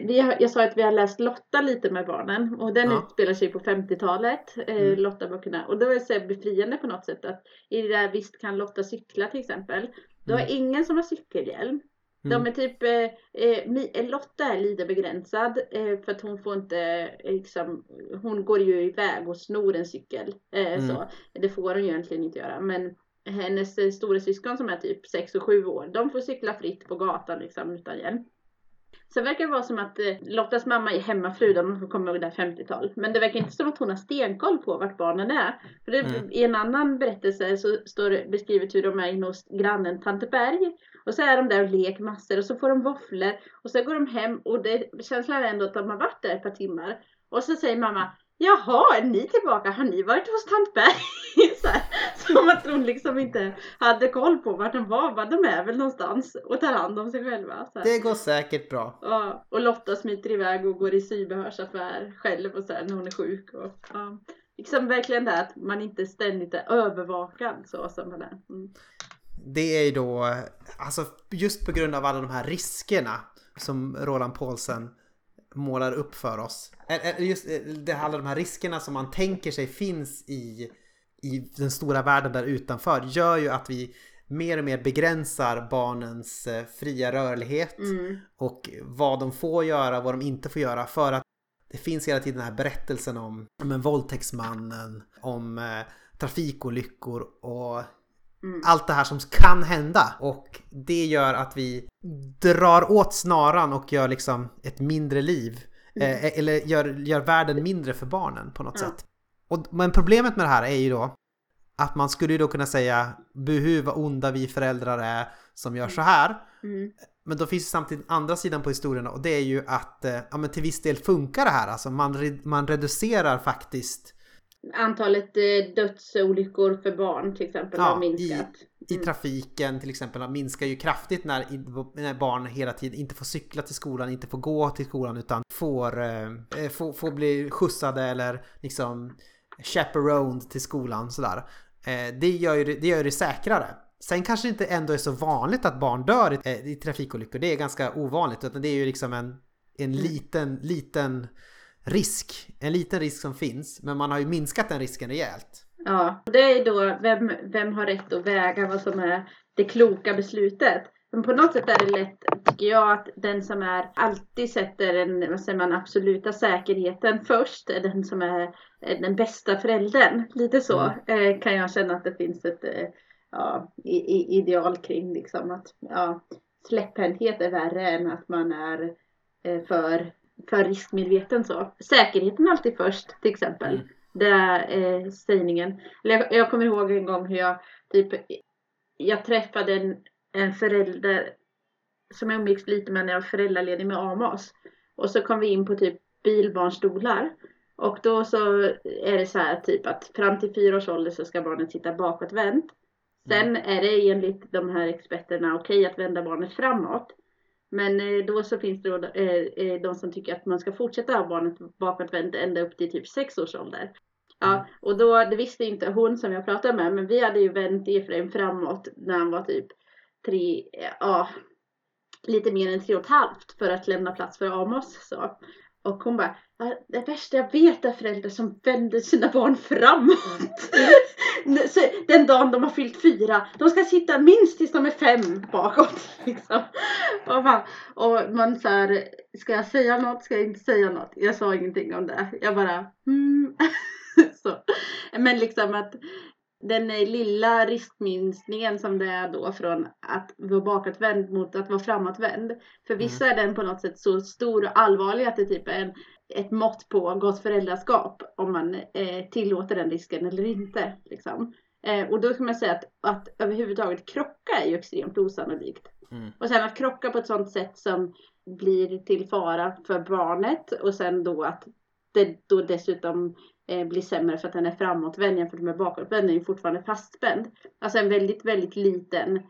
vi har, jag sa att vi har läst Lotta lite med barnen och den Ja. utspelar sig på 50-talet, eh, Mm. Lotta-böckerna. Och då är det så befriande på något sätt att i det där Visst kan Lotta cykla till exempel. Då är ingen som har cykelhjälm. De Mm. är typ, eh, eh, eh, Lotta är lite begränsad eh, för att hon får inte, eh, liksom, hon går ju iväg och snor en cykel. Eh, Mm. så. Det får hon ju egentligen inte göra. Men hennes eh, stora syskon som är typ 6 och 7 år, de får cykla fritt på gatan liksom utan hjälm. Sen verkar det vara som att eh, Lottas mamma är hemmafru, de får komma ihåg det här 50-tal. Men det verkar inte som att hon har stenkoll på vart barnen är. För det, Mm. I en annan berättelse så står det beskrivet hur de är inne hos grannen Tante Berg. Och så är de där och leker massor och så får de våfflor. Och så går de hem och det, känslan är ändå att de har varit där ett par timmar. Och så säger mamma Jaha, är ni tillbaka? Har ni varit hos Tante Berg? (laughs) så här, som att hon liksom inte hade koll på vart de var. Bara, de är väl någonstans och tar hand om sig själva. Det går säkert bra. Ja, och Lotta smiter iväg och går i sybehörsaffär själv och så här, när hon är sjuk. Och, ja. Liksom verkligen det att man inte ständigt är övervakad så som man är. Mm. Det är ju då, alltså just på grund av alla de här riskerna som Roland Paulsen målar upp för oss. Just det, alla de här riskerna som man tänker sig finns i, i den stora världen där utanför gör ju att vi mer och mer begränsar barnens fria rörlighet Mm. och vad de får göra, vad de inte får göra för att det finns hela tiden den här berättelsen om, om en våldtäktsmannen, om eh, trafikolyckor och Mm. allt det här som kan hända. Och det gör att vi drar åt snaran och gör liksom ett mindre liv. Eh, eller gör, gör världen mindre för barnen på något Ja. sätt. Och, men problemet med det här är ju då att man skulle ju då kunna säga buhu vad onda vi föräldrar är som gör så här. Mm. Men då finns det samtidigt andra sidan på historien och det är ju att eh, ja, men till viss del funkar det här. Alltså man, man reducerar faktiskt Antalet eh, dödsolyckor för barn till exempel Ja, har minskat. i Mm. trafiken till exempel minskar ju kraftigt när, när barn hela tiden inte får cykla till skolan, inte får gå till skolan utan får, eh, får, får bli skjutsade eller liksom chaperoned till skolan sådär. Eh, det, gör ju det, gör det säkrare. Sen kanske det inte ändå är så vanligt att barn dör i, eh, i trafikolyckor. Det är ganska ovanligt. Utan det är ju liksom en, en liten, liten risk. En liten risk som finns. Men man har ju minskat den risken rejält. Ja, det är då vem, vem har rätt att väga vad som är det kloka beslutet. Men på något sätt är det lätt, tycker jag, att den som är alltid sätter den vad säger man, absoluta säkerheten först är den som är den bästa föräldern. Lite så eh, kan jag känna att det finns ett eh, ja, ideal kring liksom att ja, släpphänthet är värre än att man är eh, för, för riskmedveten så. Säkerheten är alltid först till exempel. Mm. Det är eh, sägningen. Jag, jag kommer ihåg en gång hur jag typ jag träffade en, en förälder som jag umgicks lite med när jag var föräldraledig med Amos. Och så kom vi in på typ bilbarnstolar. Och då så är det så här typ att fram till fyra års ålder så ska barnet sitta bakåtvänt. Sen är det enligt de här experterna okej att vända barnet framåt. Men eh, då så finns det då, eh, eh, de som tycker att man ska fortsätta ha barnet bakåtvänt ända upp till typ sex års ålder. Ja, och då, det visste inte hon som jag pratade med, men vi hade ju vänt Efraim framåt när han var typ tre, ja, lite mer än tre och ett halvt för att lämna plats för Amos. Så. Och hon bara, "Ja, det värsta jag vet är föräldrar som vänder sina barn framåt. (laughs) Så Den dagen de har fyllt fyra, de ska sitta minst tills de är fem bakåt. (laughs) Liksom. Och man, och man så här, ska jag säga något, ska jag inte säga något? Jag sa ingenting om det. Jag bara, mm. (laughs) så. Men liksom att den eh, lilla riskminskningen som det är då från att vara bakåtvänd mot att vara framåtvänd. För vissa är den på något sätt så stor och allvarlig att det typ är en, ett mått på gott föräldraskap. Om man eh, tillåter den risken eller inte. Liksom. Eh, och då kan man säga att, att överhuvudtaget krocka är ju extremt osannolikt. Mm. Och sen att krocka på ett sånt sätt som blir till fara för barnet och sen då att det då dessutom eh, blir sämre för att den är framåtvänd jämfört med bakåtvänd. Den är ju fortfarande fastspänd. Alltså en väldigt, väldigt liten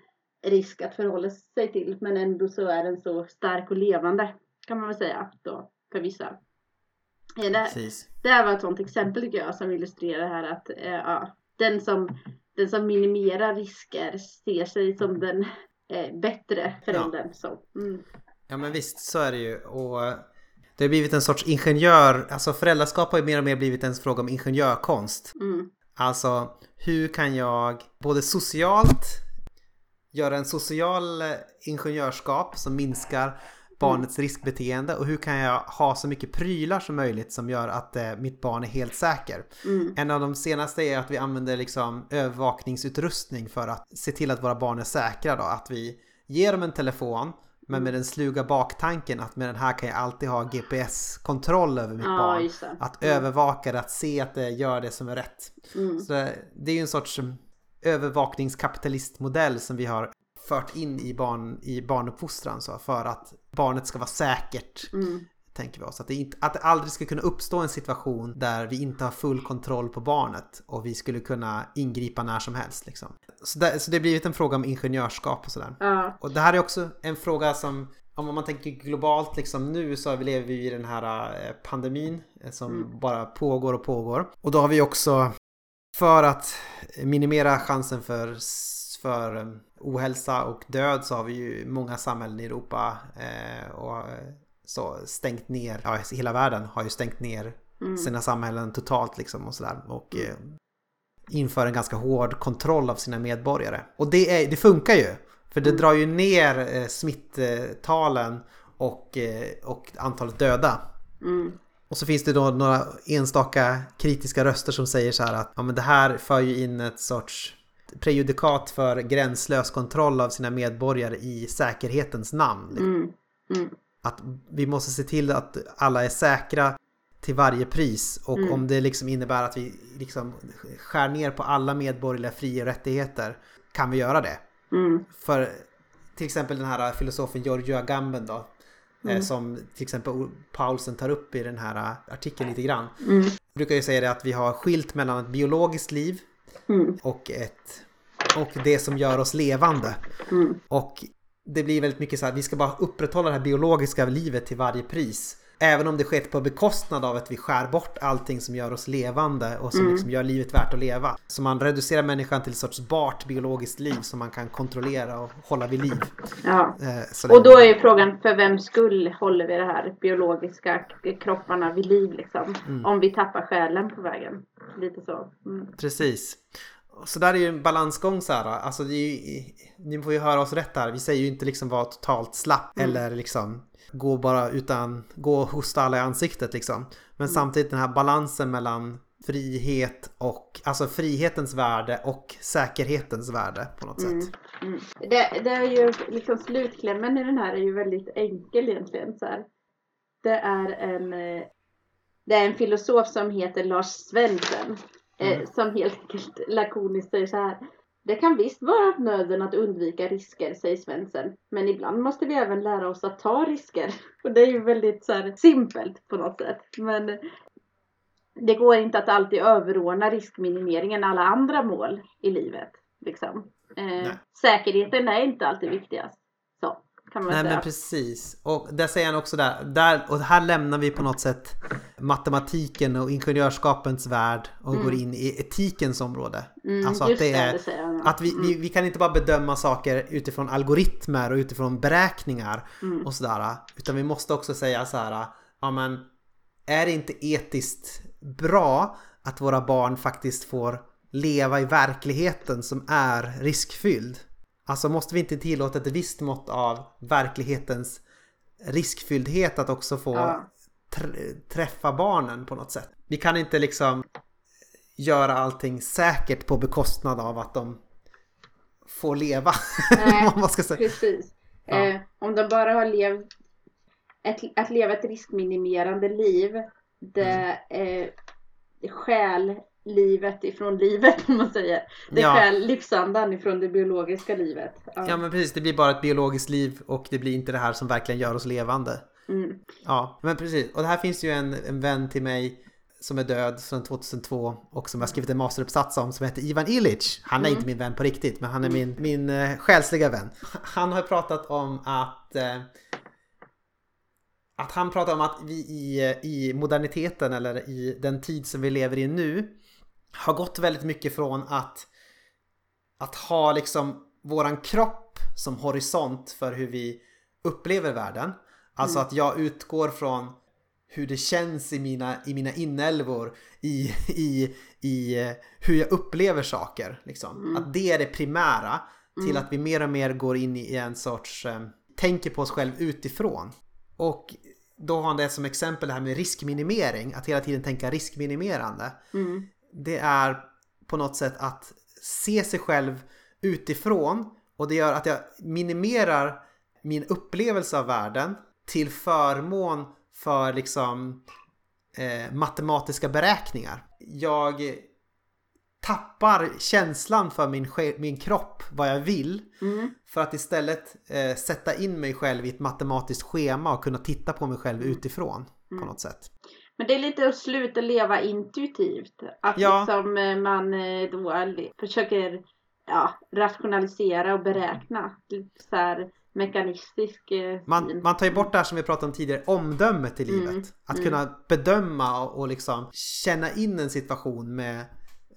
risk att förhålla sig till. Men ändå så är den så stark och levande. Kan man väl säga då för vissa. Eh, det, Precis. det här var ett sånt exempel tycker jag som illustrerar här att eh, ja, den, som, den som minimerar risker ser sig som den eh, bättre föräldern. Så, mm. Ja men visst, så är det ju. Och det har blivit en sorts ingenjör, alltså föräldraskap har ju mer och mer blivit en fråga om ingenjörkonst. Mm. Alltså hur kan jag både socialt göra en social ingenjörskap som minskar barnets riskbeteende och hur kan jag ha så mycket prylar som möjligt som gör att eh, mitt barn är helt säker. Mm. En av de senaste är att vi använder liksom övervakningsutrustning för att se till att våra barn är säkra då. Att vi ger dem en telefon Men med den sluga baktanken att med den här kan jag alltid ha GPS-kontroll över mitt Ja, barn. Att övervaka det, att se att det gör det som är rätt. Mm. Så det, det är ju en sorts mm, övervakningskapitalistmodell som vi har fört in i, barn, i barnuppfostran så för att barnet ska vara säkert. Mm. Tänker vi oss. Att det, inte, att det aldrig ska kunna uppstå en situation där vi inte har full kontroll på barnet och vi skulle kunna ingripa när som helst. Liksom. Så, det, så det har blivit en fråga om ingenjörskap och sådär. Ja. Och det här är också en fråga som om man tänker globalt liksom nu så lever vi i den här eh, pandemin eh, som Mm. bara pågår och pågår. Och då har vi också för att minimera chansen för, för eh, ohälsa och död så har vi ju många samhällen i Europa eh, och så stängt ner, ja hela världen har ju stängt ner Mm. sina samhällen totalt liksom och sådär. Och eh, inför en ganska hård kontroll av sina medborgare. Och det, är, det funkar ju. För det drar ju ner eh, smitttalen och, eh, och antalet döda. Mm. Och så finns det då några enstaka kritiska röster som säger så här att ja, men det här för ju in ett sorts prejudikat för gränslös kontroll av sina medborgare i säkerhetens namn. liksom. Mm. Mm. Att vi måste se till att alla är säkra till varje pris och Mm. om det liksom innebär att vi liksom skär ner på alla medborgerliga fri och rättigheter kan vi göra det. Mm. För till exempel den här filosofen Giorgio Agamben då eh, som till exempel Paulsen tar upp i den här artikeln lite grann. Mm. brukar ju säga det att vi har skilt mellan ett biologiskt liv Mm. och ett och det som gör oss levande. Mm. Och det blir väldigt mycket så här, vi ska bara upprätthålla det här biologiska livet till varje pris. Även om det sker på bekostnad av att vi skär bort allting som gör oss levande och som Mm. liksom gör livet värt att leva. Så man reducerar människan till ett sorts bart biologiskt liv som man kan kontrollera och hålla vid liv. Ja. Eh, Och då är ju frågan för vem skull håller vi det här biologiska kropparna vid liv liksom? Mm. Om vi tappar själen på vägen. Lite så. Mm. Precis. Så där är ju en balansgång så här. Alltså ju, ni får ju höra oss rätt här. Vi säger ju inte liksom vara totalt slapp eller liksom gå bara utan gå och hosta alla i ansiktet liksom. Men samtidigt den här balansen mellan frihet och alltså frihetens värde och säkerhetens värde på något Mm. sätt. Mm. Det, det är ju liksom slutklämmen i den här är ju väldigt enkel egentligen. Så här. Det är en eh, det är en filosof som heter Lars Svensson. Eh, Mm. som helt enkelt lakoniskt säger så här. Det kan visst vara av nöden att undvika risker, säger Svensson. Men ibland måste vi även lära oss att ta risker. (laughs) Och det är ju väldigt så här simpelt på något sätt. Men det går inte att alltid överordna riskminimeringen alla andra mål i livet. Liksom. Eh, säkerheten är inte alltid viktigast. Kan man Nej säga. men precis. Och där säger han också där, där, och här lämnar vi på något sätt matematiken och ingenjörskapens värld och går in i etikens område. Mm, alltså att det är, det att vi, vi, vi kan inte bara bedöma saker utifrån algoritmer och utifrån beräkningar Mm. och sådär. Utan vi måste också säga så här, ja men är det inte etiskt bra att våra barn faktiskt får leva i verkligheten som är riskfylld? Alltså måste vi inte tillåta ett visst mått av verklighetens riskfylldhet att också få Ja. tr- träffa barnen på något sätt? Vi kan inte liksom göra allting säkert på bekostnad av att de får leva. (laughs) Nej, man ska säga. Precis. Ja. Eh, om de bara har levt ett, att leva ett riskminimerande liv. Det Mm. eh, stjäl livet ifrån livet (laughs) om man säger. Det Ja. stjäl livsandan ifrån det biologiska livet. Ja. Ja men precis, det blir bara ett biologiskt liv och det blir inte det här som verkligen gör oss levande. Mm. Ja, men precis. Och det här finns ju en, en vän till mig som är död sedan 2002 och som jag skrivit en masteruppsats om som heter Ivan Illich. Han är inte min vän på riktigt men han är min, min eh, själsliga vän. Han har pratat om att eh, att han pratar om att vi i, eh, i moderniteten eller i den tid som vi lever i nu har gått väldigt mycket från att att ha liksom våran kropp som horisont för hur vi upplever världen. Alltså att jag utgår från hur det känns i mina, i mina inälvor, i, i, i hur jag upplever saker. Liksom. Att det är det primära till att vi mer och mer går in i en sorts, eh, tänker på oss själv utifrån. Och då har han det som exempel det här med riskminimering, att hela tiden tänka riskminimerande. Mm. Det är på något sätt att se sig själv utifrån och det gör att jag minimerar min upplevelse av världen till förmån för liksom eh, matematiska beräkningar. Jag tappar känslan för min, min kropp, vad jag vill. Mm. För att istället eh, sätta in mig själv i ett matematiskt schema och kunna titta på mig själv utifrån på Mm. något sätt. Men det är lite att sluta leva intuitivt. Att Ja. liksom eh, man eh, då försöker ja, rationalisera och beräkna. Lite så här mekanistisk eh, Man, syn. man tar ju bort det här som vi pratade om tidigare, omdömet i livet. Mm, Att mm. kunna bedöma och, och liksom känna in en situation med,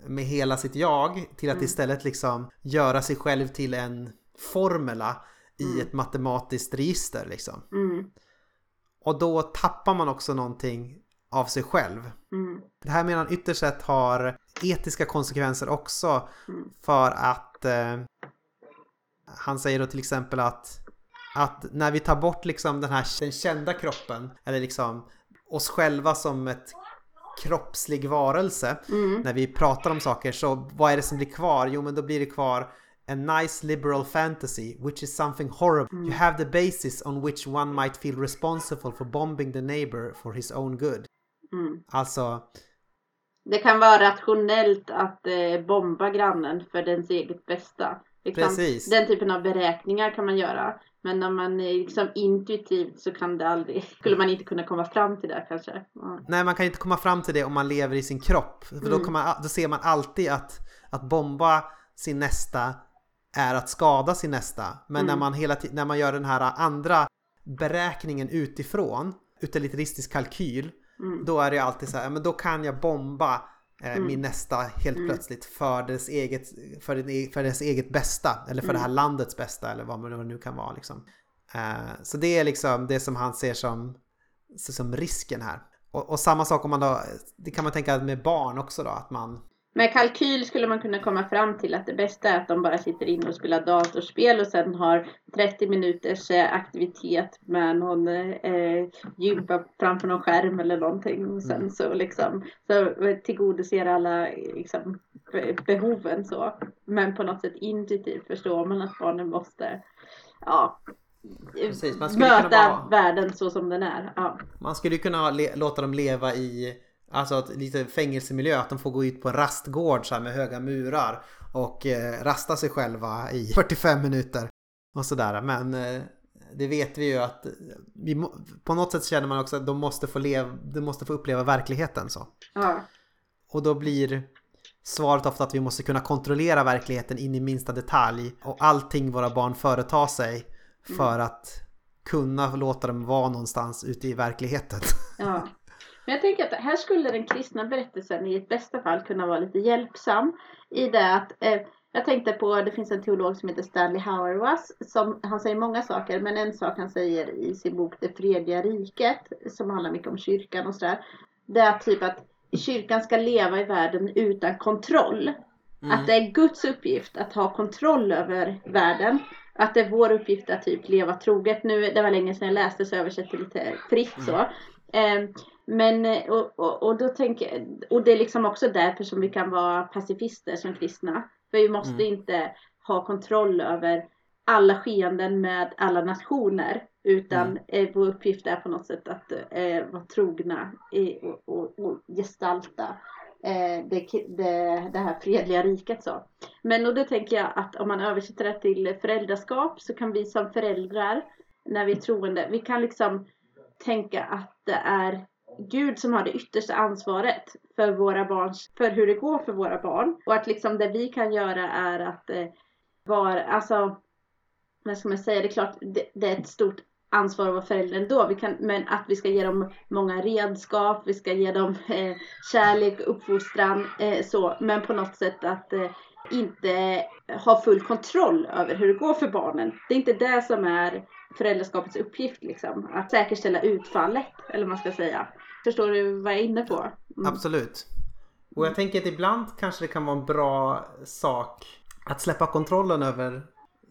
med hela sitt jag till att Mm. istället liksom göra sig själv till en formula i Mm. ett matematiskt register liksom. Mm, Och då tappar man också någonting av sig själv. mm, Det här menar han ytterst sett har etiska konsekvenser också Mm. för att eh, han säger då till exempel att, att när vi tar bort liksom den här den kända kroppen eller liksom oss själva som ett kroppslig varelse mm, när vi pratar om saker så vad är det som blir kvar? Jo men då blir det kvar A nice liberal fantasy, which is something horrible. You have the basis on which one might feel responsible for bombing the neighbor for his own good. Mm. Alltså, Det kan vara rationellt att eh, bomba grannen för dens eget bästa. Liksom, Precis. Den typen av beräkningar kan man göra. Men när man är liksom intuitivt så kan det aldrig, skulle man inte kunna komma fram till det kanske. Ja. Nej, man kan inte komma fram till det om man lever i sin kropp. För då, Mm. kan man, då ser man alltid att, att bomba sin nästa är att skada sin nästa. Men när, Mm. man hela när man gör den här andra beräkningen utifrån, utilitaristisk kalkyl, Mm. då är det alltid så här, men då kan jag bomba eh, Mm. min nästa helt Mm. plötsligt för dess, eget, för, den, e- för dess eget bästa. Eller för Mm. det här landets bästa eller vad det nu kan vara. Liksom. Eh, så det är liksom det som han ser som, som risken här. Och, och samma sak om man då, det kan man tänka med barn också då, att man Med kalkyl skulle man kunna komma fram till att det bästa är att de bara sitter inne och spelar datorspel och sen har 30 minuters eh, aktivitet med någon eh, gympa framför någon skärm eller någonting. Och sen Mm. så liksom så tillgodoser alla eh, liksom, be- behoven så. Men på något sätt intuitivt förstår man att barnen måste ja, Precis, man skulle kunna möta vara- världen så som den är. Ja. Man skulle kunna låta dem leva i Alltså att lite fängelsemiljö, att de får gå ut på en rastgård så med höga murar och eh, rasta sig själva i (laughs) 45 minuter och sådär. Men eh, det vet vi ju att vi må, på något sätt känner man också att de måste få, leva, de måste få uppleva verkligheten så. Ja. Och då blir svaret ofta att vi måste kunna kontrollera verkligheten in i minsta detalj och allting våra barn företar sig för att kunna låta dem vara någonstans ute i verkligheten. Ja. (laughs) Men jag tänker att här skulle den kristna berättelsen i ett bästa fall kunna vara lite hjälpsam. I det att eh, jag tänkte på, det finns en teolog som heter Stanley Hauerwas. Som, han säger många saker men en sak han säger i sin bok Det fredliga riket. Som handlar mycket om kyrkan och sådär. Det är typ att kyrkan ska leva i världen utan kontroll. Mm. Att det är Guds uppgift att ha kontroll över världen. Att det är vår uppgift att typ leva troget. Nu, det var länge sedan jag läste så jag översätter lite fritt så. Eh, men eh, och, och, och då tänker och det är liksom också därför som vi kan vara pacifister som kristna. För vi måste Mm. inte ha kontroll över alla skeenden med alla nationer. Utan Mm. eh, vår uppgift är på något sätt att eh, vara trogna i, och, och, och gestalta eh, det, det, det här fredliga riket. Så. Men och då tänker jag att om man översätter det till föräldraskap så kan vi som föräldrar när vi är troende, vi kan liksom tänka att det är Gud som har det yttersta ansvaret för våra barns, för hur det går för våra barn. Och att liksom det vi kan göra är att eh, vara, alltså, vad ska man säga, det är klart det, det är ett stort ansvar att vara förälder ändå. Vi kan, men att vi ska ge dem många redskap, vi ska ge dem eh, kärlek, uppfostran, eh, så. Men på något sätt att eh, inte ha full kontroll över hur det går för barnen. Det är inte det som är föräldraskapets uppgift liksom. Att säkerställa utfallet, eller vad man ska säga. Förstår du vad jag är inne på? Mm. Absolut. Och jag tänker att ibland kanske det kan vara en bra sak att släppa kontrollen över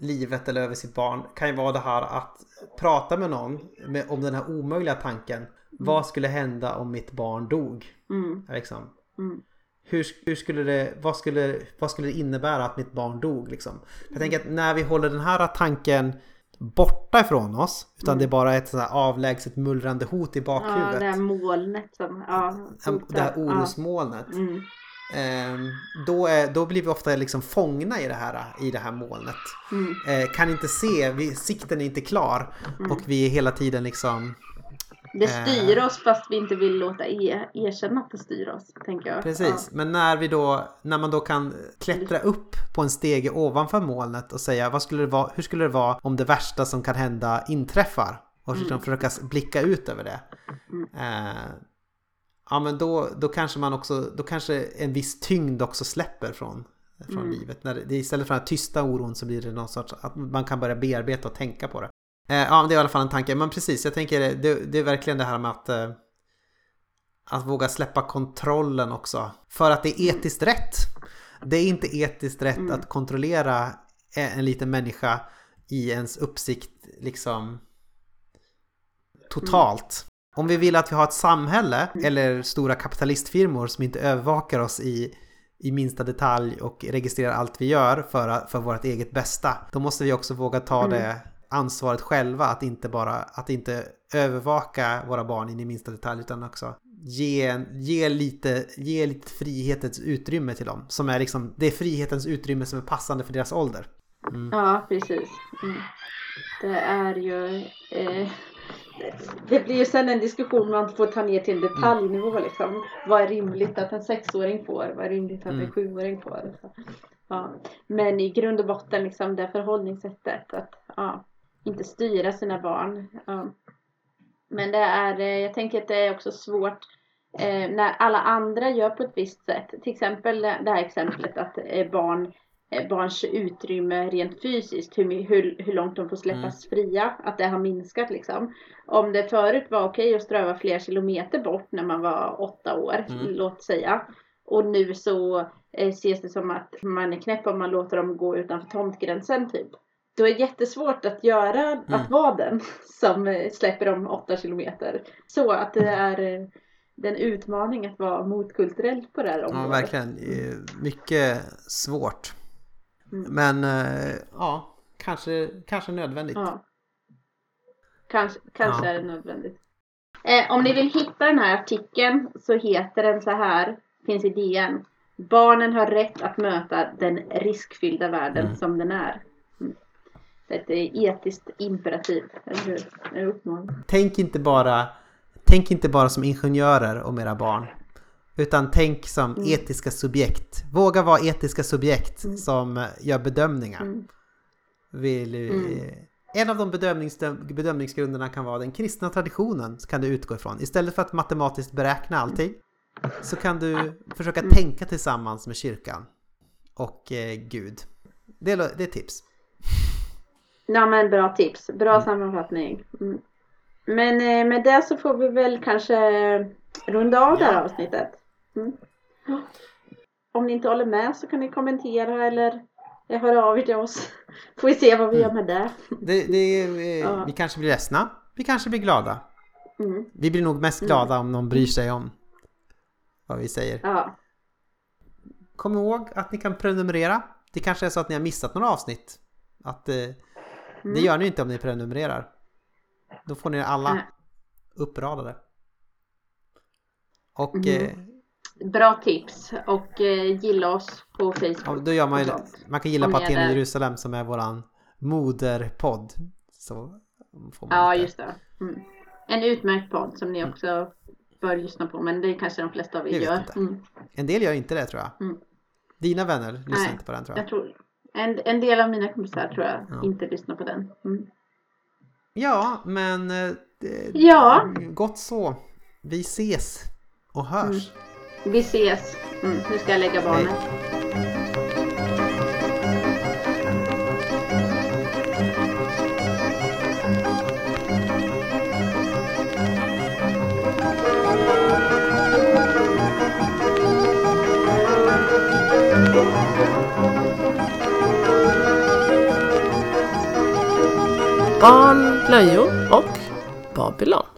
livet eller över sitt barn kan ju vara det här att prata med någon med, om den här omöjliga tanken. Vad skulle hända om mitt barn dog? Mm, Liksom. mm, Hur, hur skulle det, vad, skulle, vad skulle det innebära att mitt barn dog? Liksom? Jag tänker att när vi håller den här tanken borta ifrån oss. Utan Mm. det är bara ett här avlägset mullrande hot i Ja, bakhuvudet. det här molnet som, ja. det här orosmolnet. Ja. Mm. Då, är, då blir vi ofta liksom fångna i det här, i det här molnet. Mm. Eh, kan inte se, vi, sikten är inte klar Mm. och vi är hela tiden liksom Det styr oss fast vi inte vill låta e- erkänna att det styr oss, tänker jag. Precis, men när, vi då, när man då kan klättra upp på en stege ovanför molnet och säga vad skulle det vara, hur skulle det vara om det värsta som kan hända inträffar? Och liksom försöka blicka ut över det. Mm. Eh, ja men då, då kanske man också, då kanske en viss tyngd också släpper från, från Mm. livet. När det, istället för den här tysta oron så blir det någon sorts, att man kan börja bearbeta och tänka på det. Eh, ja, det är i alla fall en tanke. Men precis, jag tänker det, det är verkligen det här med att eh, att våga släppa kontrollen också. För att det är etiskt rätt. Det är inte etiskt rätt Mm. att kontrollera en liten människa i ens uppsikt liksom totalt. Om vi vill att vi har ett samhälle eller stora kapitalistfirmor som inte övervakar oss i, i minsta detalj och registrerar allt vi gör för, för vårt eget bästa. Då måste vi också våga ta Mm. det ansvaret själva att inte bara att inte övervaka våra barn in i minsta detalj utan också ge, ge, lite, ge lite frihetens utrymme till dem. Som är liksom, det är frihetens utrymme som är passande för deras ålder. Mm. Ja, precis. Mm. Det är ju... Eh, det blir ju sen en diskussion man får ta ner till detaljnivå liksom. Vad är rimligt att en sexåring får? Vad är rimligt att en Mm. sjuåring får? Så, Ja. Men i grund och botten liksom det förhållningssättet att ja, inte styra sina barn. Men det är, eh, jag tänker att det är också svårt eh, när alla andra gör på ett visst sätt. Till exempel det här exemplet att eh, barn barns utrymme rent fysiskt, hur, hur, hur långt de får släppas fria, att det har minskat liksom. Om det förut var okej att ströva flera kilometer bort när man var åtta år, Mm. låt säga. Och nu så ses det som att man är knäpp om man låter dem gå utanför tomtgränsen typ. Det jättesvårt att göra, att vara den (laughs) som eh, släpper dem åtta kilometer. Så att det är eh, en utmaning att vara motkulturell på det här området. Ja, verkligen. Mycket svårt. Mm. Men eh, ja, kanske, kanske nödvändigt. Ja. Kanske, kanske Ja. är det nödvändigt. Eh, om ni vill hitta den här artikeln så heter den så här, finns i DN. Barnen har rätt att möta den riskfyllda världen Mm. som den är. Mm. Ett etiskt imperativ, eller hur? En uppmaning. Tänk inte bara Tänk inte bara som ingenjörer om era barn. Utan tänk som Mm. etiska subjekt. Våga vara etiska subjekt som eh, gör bedömningar. Mm. Vill, eh, En av de bedömnings, bedömningsgrunderna kan vara den kristna traditionen. Kan du utgå ifrån. Istället för att matematiskt beräkna allting. Så kan du försöka Mm. tänka tillsammans med kyrkan. Och eh, Gud. Det är, det är tips. Ja men bra tips, bra Mm. sammanfattning. Mm. Men eh, med det så får vi väl kanske runda av det här avsnittet. Mm. Om ni inte håller med så kan ni kommentera eller eh, höra av er till oss. (laughs) Får vi se vad vi gör med det. Det, det, eh, Ja. Vi kanske blir ledsna. Vi kanske blir glada. Mm. Vi blir nog mest glada om någon bryr sig om vad vi säger. Ja. Kom ihåg att ni kan prenumerera. Det kanske är så att ni har missat några avsnitt. Att, eh, Det gör ni inte om ni prenumererar. Då får ni alla Nej. uppradade. Och Mhm. eh, Bra tips och eh, gilla oss på Facebook. då gör man ju, man kan gilla på Aten där. Jerusalem som är våran moderpodd. Så får man Ja lite- just det. Mm. En utmärkt podd som ni också bör lyssna på men det är kanske de flesta av er gör. Mm. En del gör inte det tror jag. Mm. Dina vänner lyssnar Nej, inte på den tror jag. Jag tror en, en del av mina kompisar tror jag Ja. inte lyssnar på den. Mm. Ja, men eh, det, Ja. gott så. Vi ses och hörs. Vi ses. Mm, nu ska jag lägga barnen. Barn, Blöjor och Babylon.